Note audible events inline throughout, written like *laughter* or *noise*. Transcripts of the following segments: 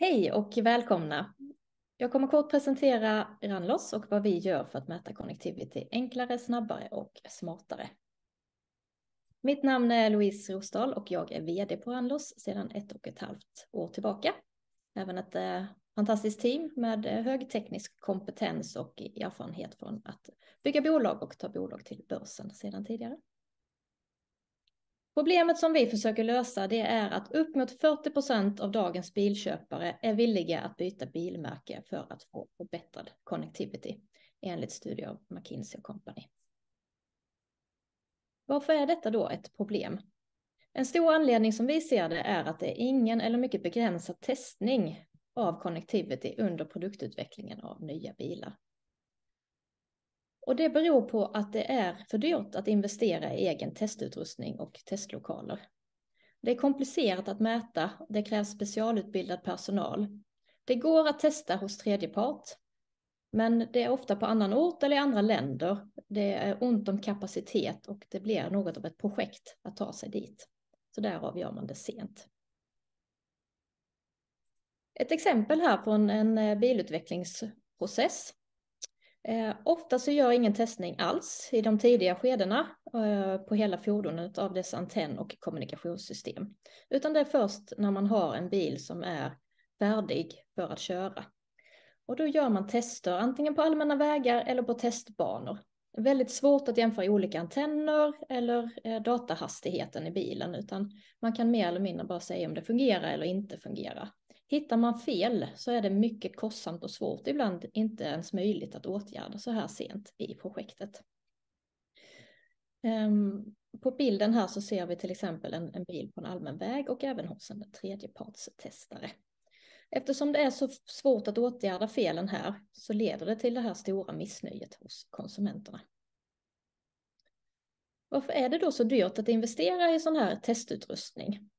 Hej och välkomna! Jag kommer kort presentera Ranlos och vad vi gör för att mäta connectivity enklare, snabbare och smartare. Mitt namn är Louise Rosdahl och jag är VD på Ranlos sedan ett och ett halvt år tillbaka. Även ett eh, fantastiskt team med eh, hög teknisk kompetens och erfarenhet från att bygga bolag och ta bolag till börsen sedan tidigare. Problemet som vi försöker lösa det är att upp mot 40 procent av dagens bilköpare är villiga att byta bilmärke för att få förbättrad connectivity enligt studier av McKinsey Company. Varför är detta då ett problem? En stor anledning som vi ser det är att det är ingen eller mycket begränsad testning av connectivity under produktutvecklingen av nya bilar. Och det beror på att det är för dyrt att investera i egen testutrustning och testlokaler. Det är komplicerat att mäta, det krävs specialutbildad personal. Det går att testa hos tredje part, men det är ofta på annan ort eller i andra länder. Det är ont om kapacitet och det blir något av ett projekt att ta sig dit. Så därav gör man det sent. Ett exempel här från en eh, bilutvecklingsprocess Eh, ofta så gör ingen testning alls i de tidiga skedena eh, på hela fordonet av dess antenn och kommunikationssystem. Utan det är först när man har en bil som är färdig för att köra. Och då gör man tester antingen på allmänna vägar eller på testbanor. Väldigt svårt att jämföra olika antenner eller eh, datahastigheten i bilen utan man kan mer eller mindre bara säga om det fungerar eller inte fungerar. Hittar man fel så är det mycket kostsamt och svårt, ibland inte ens möjligt att åtgärda så här sent i projektet. Ehm, på bilden här så ser vi till exempel en, en bil på en allmän väg och även hos en tredjepartstestare. Eftersom det är så svårt att åtgärda felen här så leder det till det här stora missnöjet hos konsumenterna. Varför är det då så dyrt att investera i sån här testutrustning?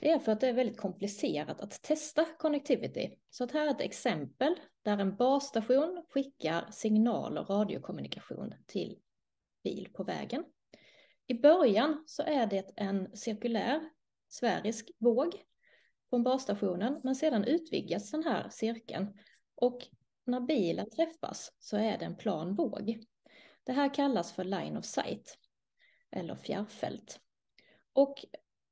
Det är för att det är väldigt komplicerat att testa connectivity. Så att här är ett exempel där en basstation skickar signal och radiokommunikation till bil på vägen. I början så är det en cirkulär sfärisk våg från basstationen, men sedan utvidgas den här cirkeln och när bilen träffas så är det en plan våg. Det här kallas för line of sight eller fjärrfält. Och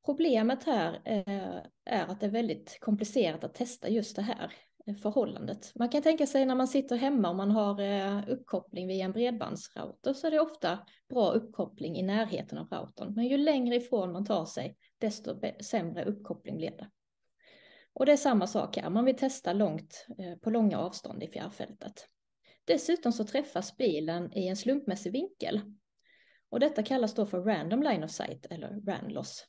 Problemet här eh, är att det är väldigt komplicerat att testa just det här eh, förhållandet. Man kan tänka sig när man sitter hemma och man har eh, uppkoppling via en bredbandsrouter så är det ofta bra uppkoppling i närheten av routern. Men ju längre ifrån man tar sig desto sämre uppkoppling blir det. Och det är samma sak här, man vill testa långt på långa avstånd i fjärrfältet. Dessutom så träffas bilen i en slumpmässig vinkel. Och detta kallas då för random line of sight eller RANLOS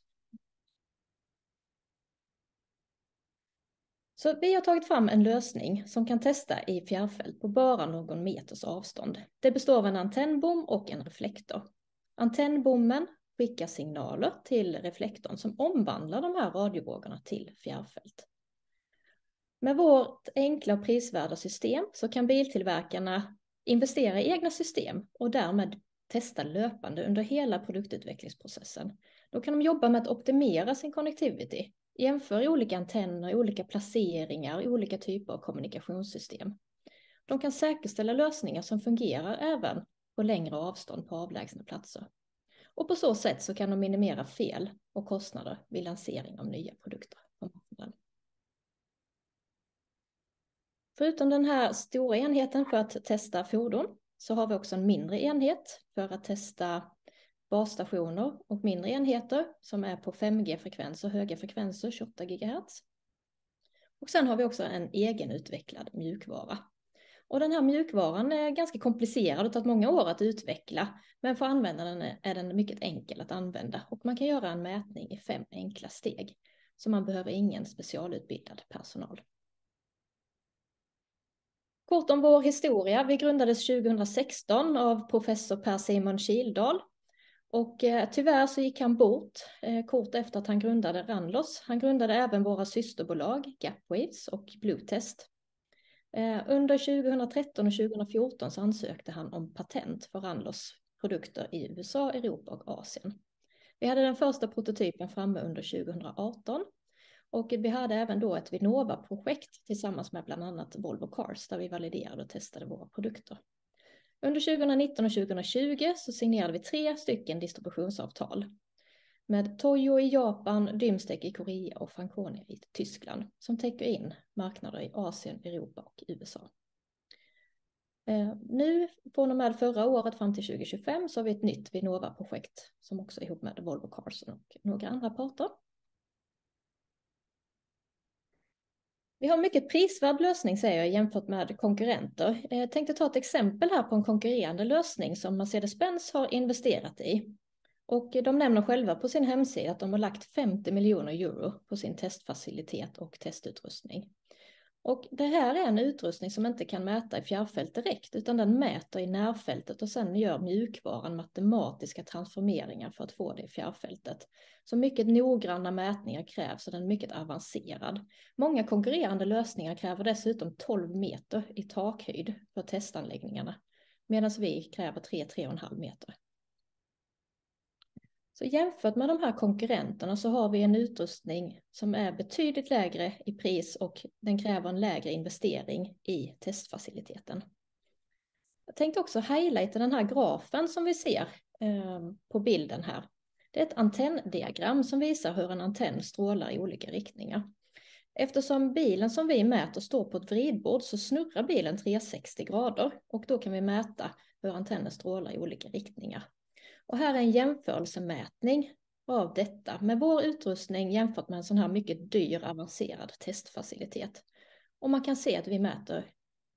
Så vi har tagit fram en lösning som kan testa i fjärrfält på bara någon meters avstånd. Det består av en antennbom och en reflektor. Antennbommen skickar signaler till reflektorn som omvandlar de här radiovågorna till fjärrfält. Med vårt enkla och prisvärda system så kan biltillverkarna investera i egna system och därmed testa löpande under hela produktutvecklingsprocessen. Då kan de jobba med att optimera sin connectivity Jämför olika antenner, olika placeringar, olika typer av kommunikationssystem. De kan säkerställa lösningar som fungerar även på längre avstånd på avlägsna platser. Och på så sätt så kan de minimera fel och kostnader vid lansering av nya produkter Förutom den här stora enheten för att testa fordon så har vi också en mindre enhet för att testa basstationer och mindre enheter som är på 5G-frekvenser, höga frekvenser, 28 GHz. Och sen har vi också en egenutvecklad mjukvara. Och den här mjukvaran är ganska komplicerad och tagit många år att utveckla, men för användaren är den mycket enkel att använda och man kan göra en mätning i fem enkla steg. Så man behöver ingen specialutbildad personal. Kort om vår historia. Vi grundades 2016 av professor Per Simon Kildahl och eh, tyvärr så gick han bort eh, kort efter att han grundade Ranlos. Han grundade även våra systerbolag Gapwaves och Bluetest. Eh, under 2013 och 2014 så ansökte han om patent för Ranlos produkter i USA, Europa och Asien. Vi hade den första prototypen framme under 2018 Och vi hade även då ett Vinnova-projekt tillsammans med bland annat Volvo Cars där vi validerade och testade våra produkter. Under 2019 och 2020 så signerade vi tre stycken distributionsavtal med Toyo i Japan, Dymstek i Korea och Franconia i Tyskland som täcker in marknader i Asien, Europa och USA. Eh, nu från och med förra året fram till 2025 så har vi ett nytt Vinnova-projekt som också är ihop med Volvo Cars och några andra parter. Vi har en mycket prisvärd lösning säger jag jämfört med konkurrenter. Jag tänkte ta ett exempel här på en konkurrerande lösning som Mercedes-Benz har investerat i. Och eh, de nämner själva på sin hemsida att de har lagt 50 miljoner euro på sin testfacilitet och testutrustning. Och det här är en utrustning som inte kan mäta i fjärrfält direkt, utan den mäter i närfältet och sen gör mjukvaran matematiska transformeringar för att få det i fjärrfältet. Så mycket noggranna mätningar krävs och den är mycket avancerad. Många konkurrerande lösningar kräver dessutom 12 meter i takhöjd för testanläggningarna, medan vi kräver 3-3,5 meter. Så jämfört med de här konkurrenterna så har vi en utrustning som är betydligt lägre i pris och den kräver en lägre investering i testfaciliteten. Jag tänkte också highlighta den här grafen som vi ser eh, på bilden här. Det är ett antenndiagram som visar hur en antenn strålar i olika riktningar. Eftersom bilen som vi mäter står på ett vridbord så snurrar bilen 360 grader och då kan vi mäta hur antennen strålar i olika riktningar. Och här är en jämförelsemätning av detta med vår utrustning jämfört med en sån här mycket dyr avancerad testfacilitet. Och man kan se att vi mäter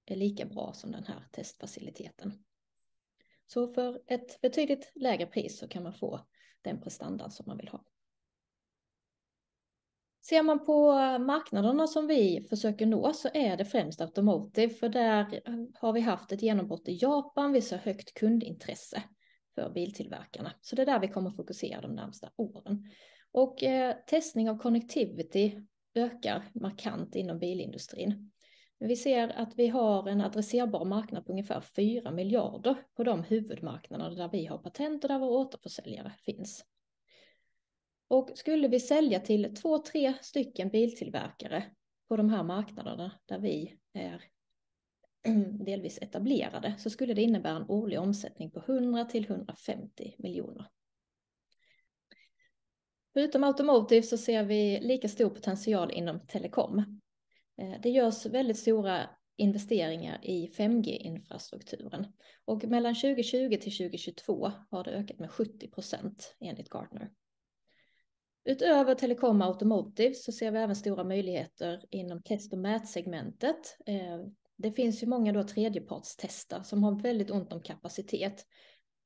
är lika bra som den här testfaciliteten. Så för ett betydligt lägre pris så kan man få den prestandan som man vill ha. Ser man på marknaderna som vi försöker nå så är det främst automotive, för där har vi haft ett genombrott i Japan, vi ser högt kundintresse för biltillverkarna. Så det är där vi kommer fokusera de närmsta åren. Och eh, testning av connectivity ökar markant inom bilindustrin. Vi ser att vi har en adresserbar marknad på ungefär 4 miljarder på de huvudmarknader där vi har patent och där våra återförsäljare finns. Och skulle vi sälja till två, tre stycken biltillverkare på de här marknaderna där vi är *clears throat* delvis etablerade så skulle det innebära en årlig omsättning på 100 till 150 miljoner. Förutom automotive så ser vi lika stor potential inom telekom. Eh, det görs väldigt stora investeringar i 5G-infrastrukturen och mellan 2020 till 2022 har det ökat med 70 procent enligt Gartner. Utöver telekom och automotive så ser vi även stora möjligheter inom test och mätsegmentet eh, det finns ju många då tredjepartstester som har väldigt ont om kapacitet.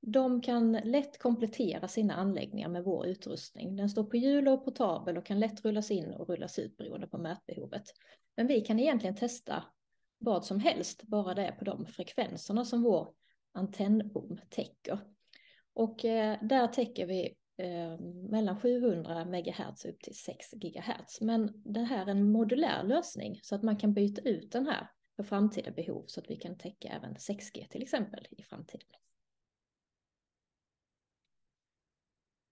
De kan lätt komplettera sina anläggningar med vår utrustning. Den står på hjul och portabel och kan lätt rullas in och rullas ut beroende på mätbehovet. Men vi kan egentligen testa vad som helst, bara det är på de frekvenserna som vår antennbom täcker. Och eh, där täcker vi eh, mellan 700 MHz upp till 6 GHz. Men det här är en modulär lösning så att man kan byta ut den här för framtida behov så att vi kan täcka även 6G till exempel i framtiden.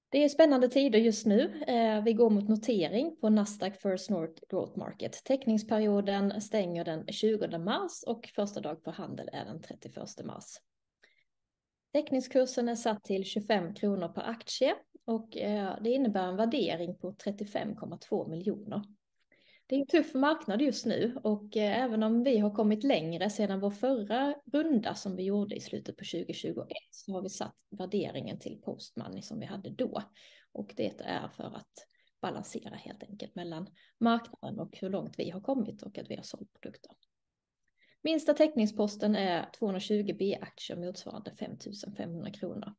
Det är spännande tider just nu. Eh, vi går mot notering på Nasdaq First North Growth Market. Teckningsperioden stänger den 20 mars och första dag för handel är den 31 mars. Teckningskursen är satt till 25 kronor per aktie och eh, det innebär en värdering på 35,2 miljoner. Det är en tuff marknad just nu och eh, även om vi har kommit längre sedan vår förra runda som vi gjorde i slutet på 2021 så har vi satt värderingen till postmoney som vi hade då. Och det är för att balansera helt enkelt mellan marknaden och hur långt vi har kommit och att vi har sålt produkter. Minsta täckningsposten är 220 B-aktier motsvarande 5 500 kronor.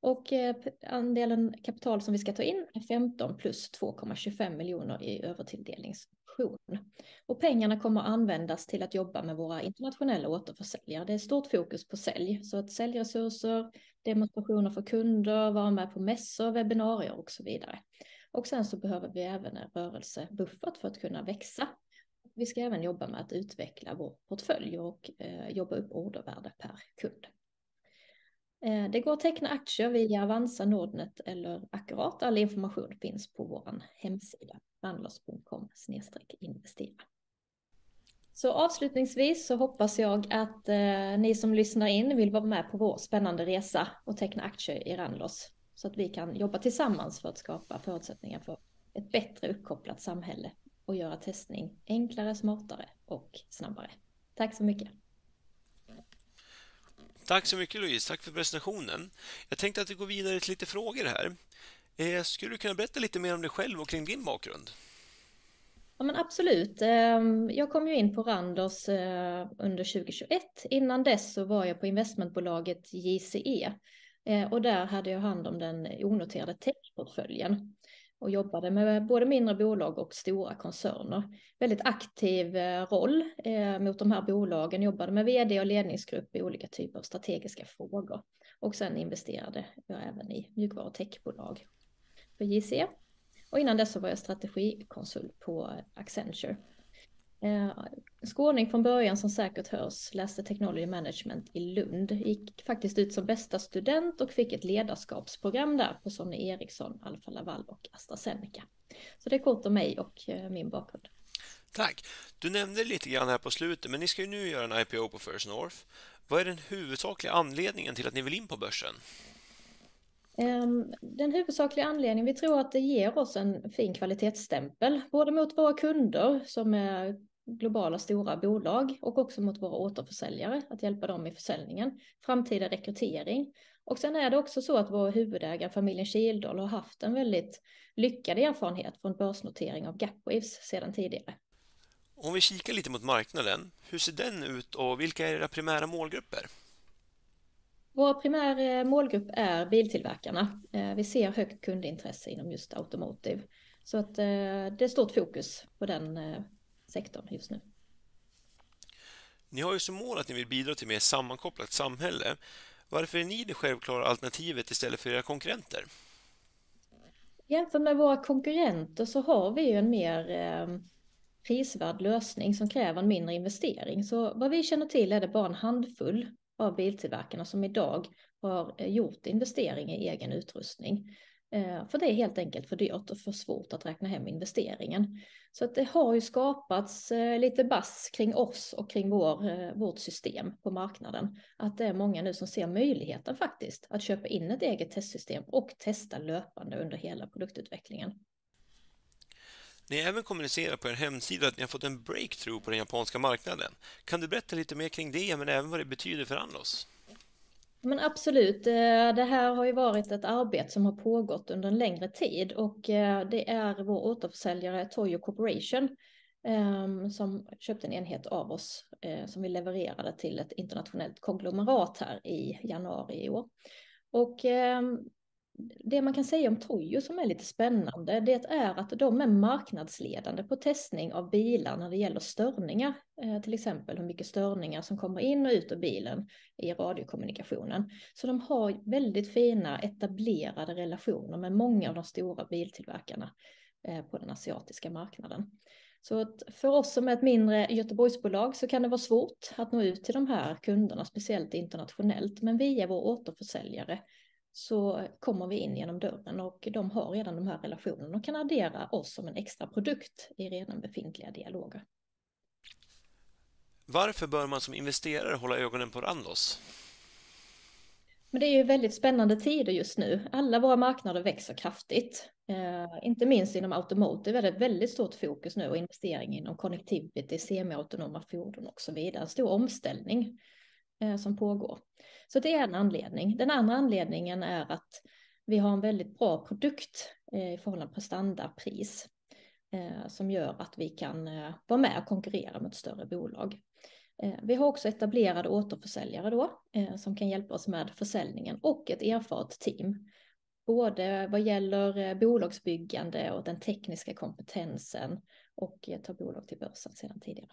Och eh, andelen kapital som vi ska ta in är 15 plus 2,25 miljoner i övertilldelningsoption. Och pengarna kommer användas till att jobba med våra internationella återförsäljare. Det är stort fokus på sälj, så att säljresurser, demonstrationer för kunder, vara med på mässor, webbinarier och så vidare. Och sen så behöver vi även en rörelsebuffert för att kunna växa. Vi ska även jobba med att utveckla vår portfölj och eh, jobba upp ordervärde per kund. Eh, det går att teckna aktier via Avanza, Nordnet eller Akkurat. All information finns på vår hemsida randlos.com investera. Så avslutningsvis så hoppas jag att eh, ni som lyssnar in vill vara med på vår spännande resa och teckna aktier i Randlos så att vi kan jobba tillsammans för att skapa förutsättningar för ett bättre uppkopplat samhälle och göra testning enklare, smartare och snabbare. Tack så mycket. Tack så mycket Louise, tack för presentationen. Jag tänkte att vi går vidare till lite frågor här. Eh, skulle du kunna berätta lite mer om dig själv och kring din bakgrund? Ja, men absolut. Ehm, jag kom ju in på Randers eh, under 2021. Innan dess så var jag på investmentbolaget JCE eh, och där hade jag hand om den onoterade techportföljen och jobbade med både mindre bolag och stora koncerner. Väldigt aktiv eh, roll eh, mot de här bolagen, jobbade med vd och ledningsgrupp i olika typer av strategiska frågor och sen investerade jag även i mjukvaru och techbolag för JC. Och innan dess så var jag strategikonsult på Accenture. Eh, skåning från början som säkert hörs, läste Technology Management i Lund. Gick faktiskt ut som bästa student och fick ett ledarskapsprogram där på Sony Ericsson, Alfa Laval och AstraZeneca. Så det är kort om mig och eh, min bakgrund. Tack. Du nämnde lite grann här på slutet, men ni ska ju nu göra en IPO på First North. Vad är den huvudsakliga anledningen till att ni vill in på börsen? Ehm, den huvudsakliga anledningen, vi tror att det ger oss en fin kvalitetsstämpel, både mot våra kunder som är globala stora bolag och också mot våra återförsäljare, att hjälpa dem i försäljningen, framtida rekrytering. Och sen är det också så att vår huvudägare, familjen Kildahl, har haft en väldigt lyckad erfarenhet från börsnotering av Gapwaves sedan tidigare. Om vi kikar lite mot marknaden, hur ser den ut och vilka är era primära målgrupper? Vår primära målgrupp är biltillverkarna. Eh, vi ser högt kundintresse inom just automotive. Så att eh, det är stort fokus på den eh, sektorn just nu. Ni har ju som mål att ni vill bidra till mer sammankopplat samhälle. Varför är ni det självklara alternativet istället för era konkurrenter? Jämfört med våra konkurrenter så har vi ju en mer prisvärd lösning som kräver en mindre investering. Så vad vi känner till är det bara en handfull av biltillverkarna som idag har eh, gjort investering i egen utrustning. Eh, för det är helt enkelt för dyrt och för svårt att räkna hem investeringen. Så att det har ju skapats eh, lite bass kring oss och kring vår, eh, vårt system på marknaden. Att det är många nu som ser möjligheten faktiskt att köpa in ett eget testsystem och testa löpande under hela produktutvecklingen. Ni har även kommunicerat på er hemsida att ni har fått en breakthrough på den japanska marknaden. Kan du berätta lite mer kring det, men även vad det betyder för Anlos? Men absolut, eh, det här har ju varit ett arbete som har pågått under en längre tid och eh, det är vår återförsäljare Toyo Corporation ehm, som köpte en enhet av oss eh, som vi levererade till ett internationellt konglomerat här i januari i år. Och ehm, det man kan säga om Toyo som är lite spännande, det är att de är marknadsledande på testning av bilar när det gäller störningar. Eh, till exempel hur mycket störningar som kommer in och ut ur bilen i radiokommunikationen. Så de har väldigt fina etablerade relationer med många av de stora biltillverkarna eh, på den asiatiska marknaden. Så för oss som är ett mindre Göteborgsbolag så kan det vara svårt att nå ut till de här kunderna, speciellt internationellt. Men via vår återförsäljare så kommer vi in genom dörren och de har redan de här relationerna och kan addera oss som en extra produkt i redan befintliga dialoger. Varför bör man som investerare hålla ögonen på Randos? Men det är ju väldigt spännande tider just nu. Alla våra marknader växer kraftigt. Eh, inte minst inom automotive är det väldigt stort fokus nu och investering inom connectivity, semiautonoma fordon och så vidare. En stor omställning Eh, som pågår. Så det är en anledning. Den andra anledningen är att vi har en väldigt bra produkt eh, i förhållande till standardpris. Eh, som gör att vi kan vara med och konkurrera mot större bolag. Vi har också etablerade återförsäljare då som kan hjälpa oss med försäljningen och ett erfaret team. Både vad gäller bolagsbyggande och den tekniska kompetensen och ta bolag till börsen sedan tidigare.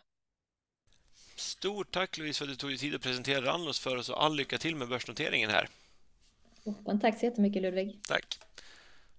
Stort tack Louise för att du tog dig tid att presentera Ranlos för oss och all lycka till med börsnoteringen här. tack så jättemycket Ludvig. Tack.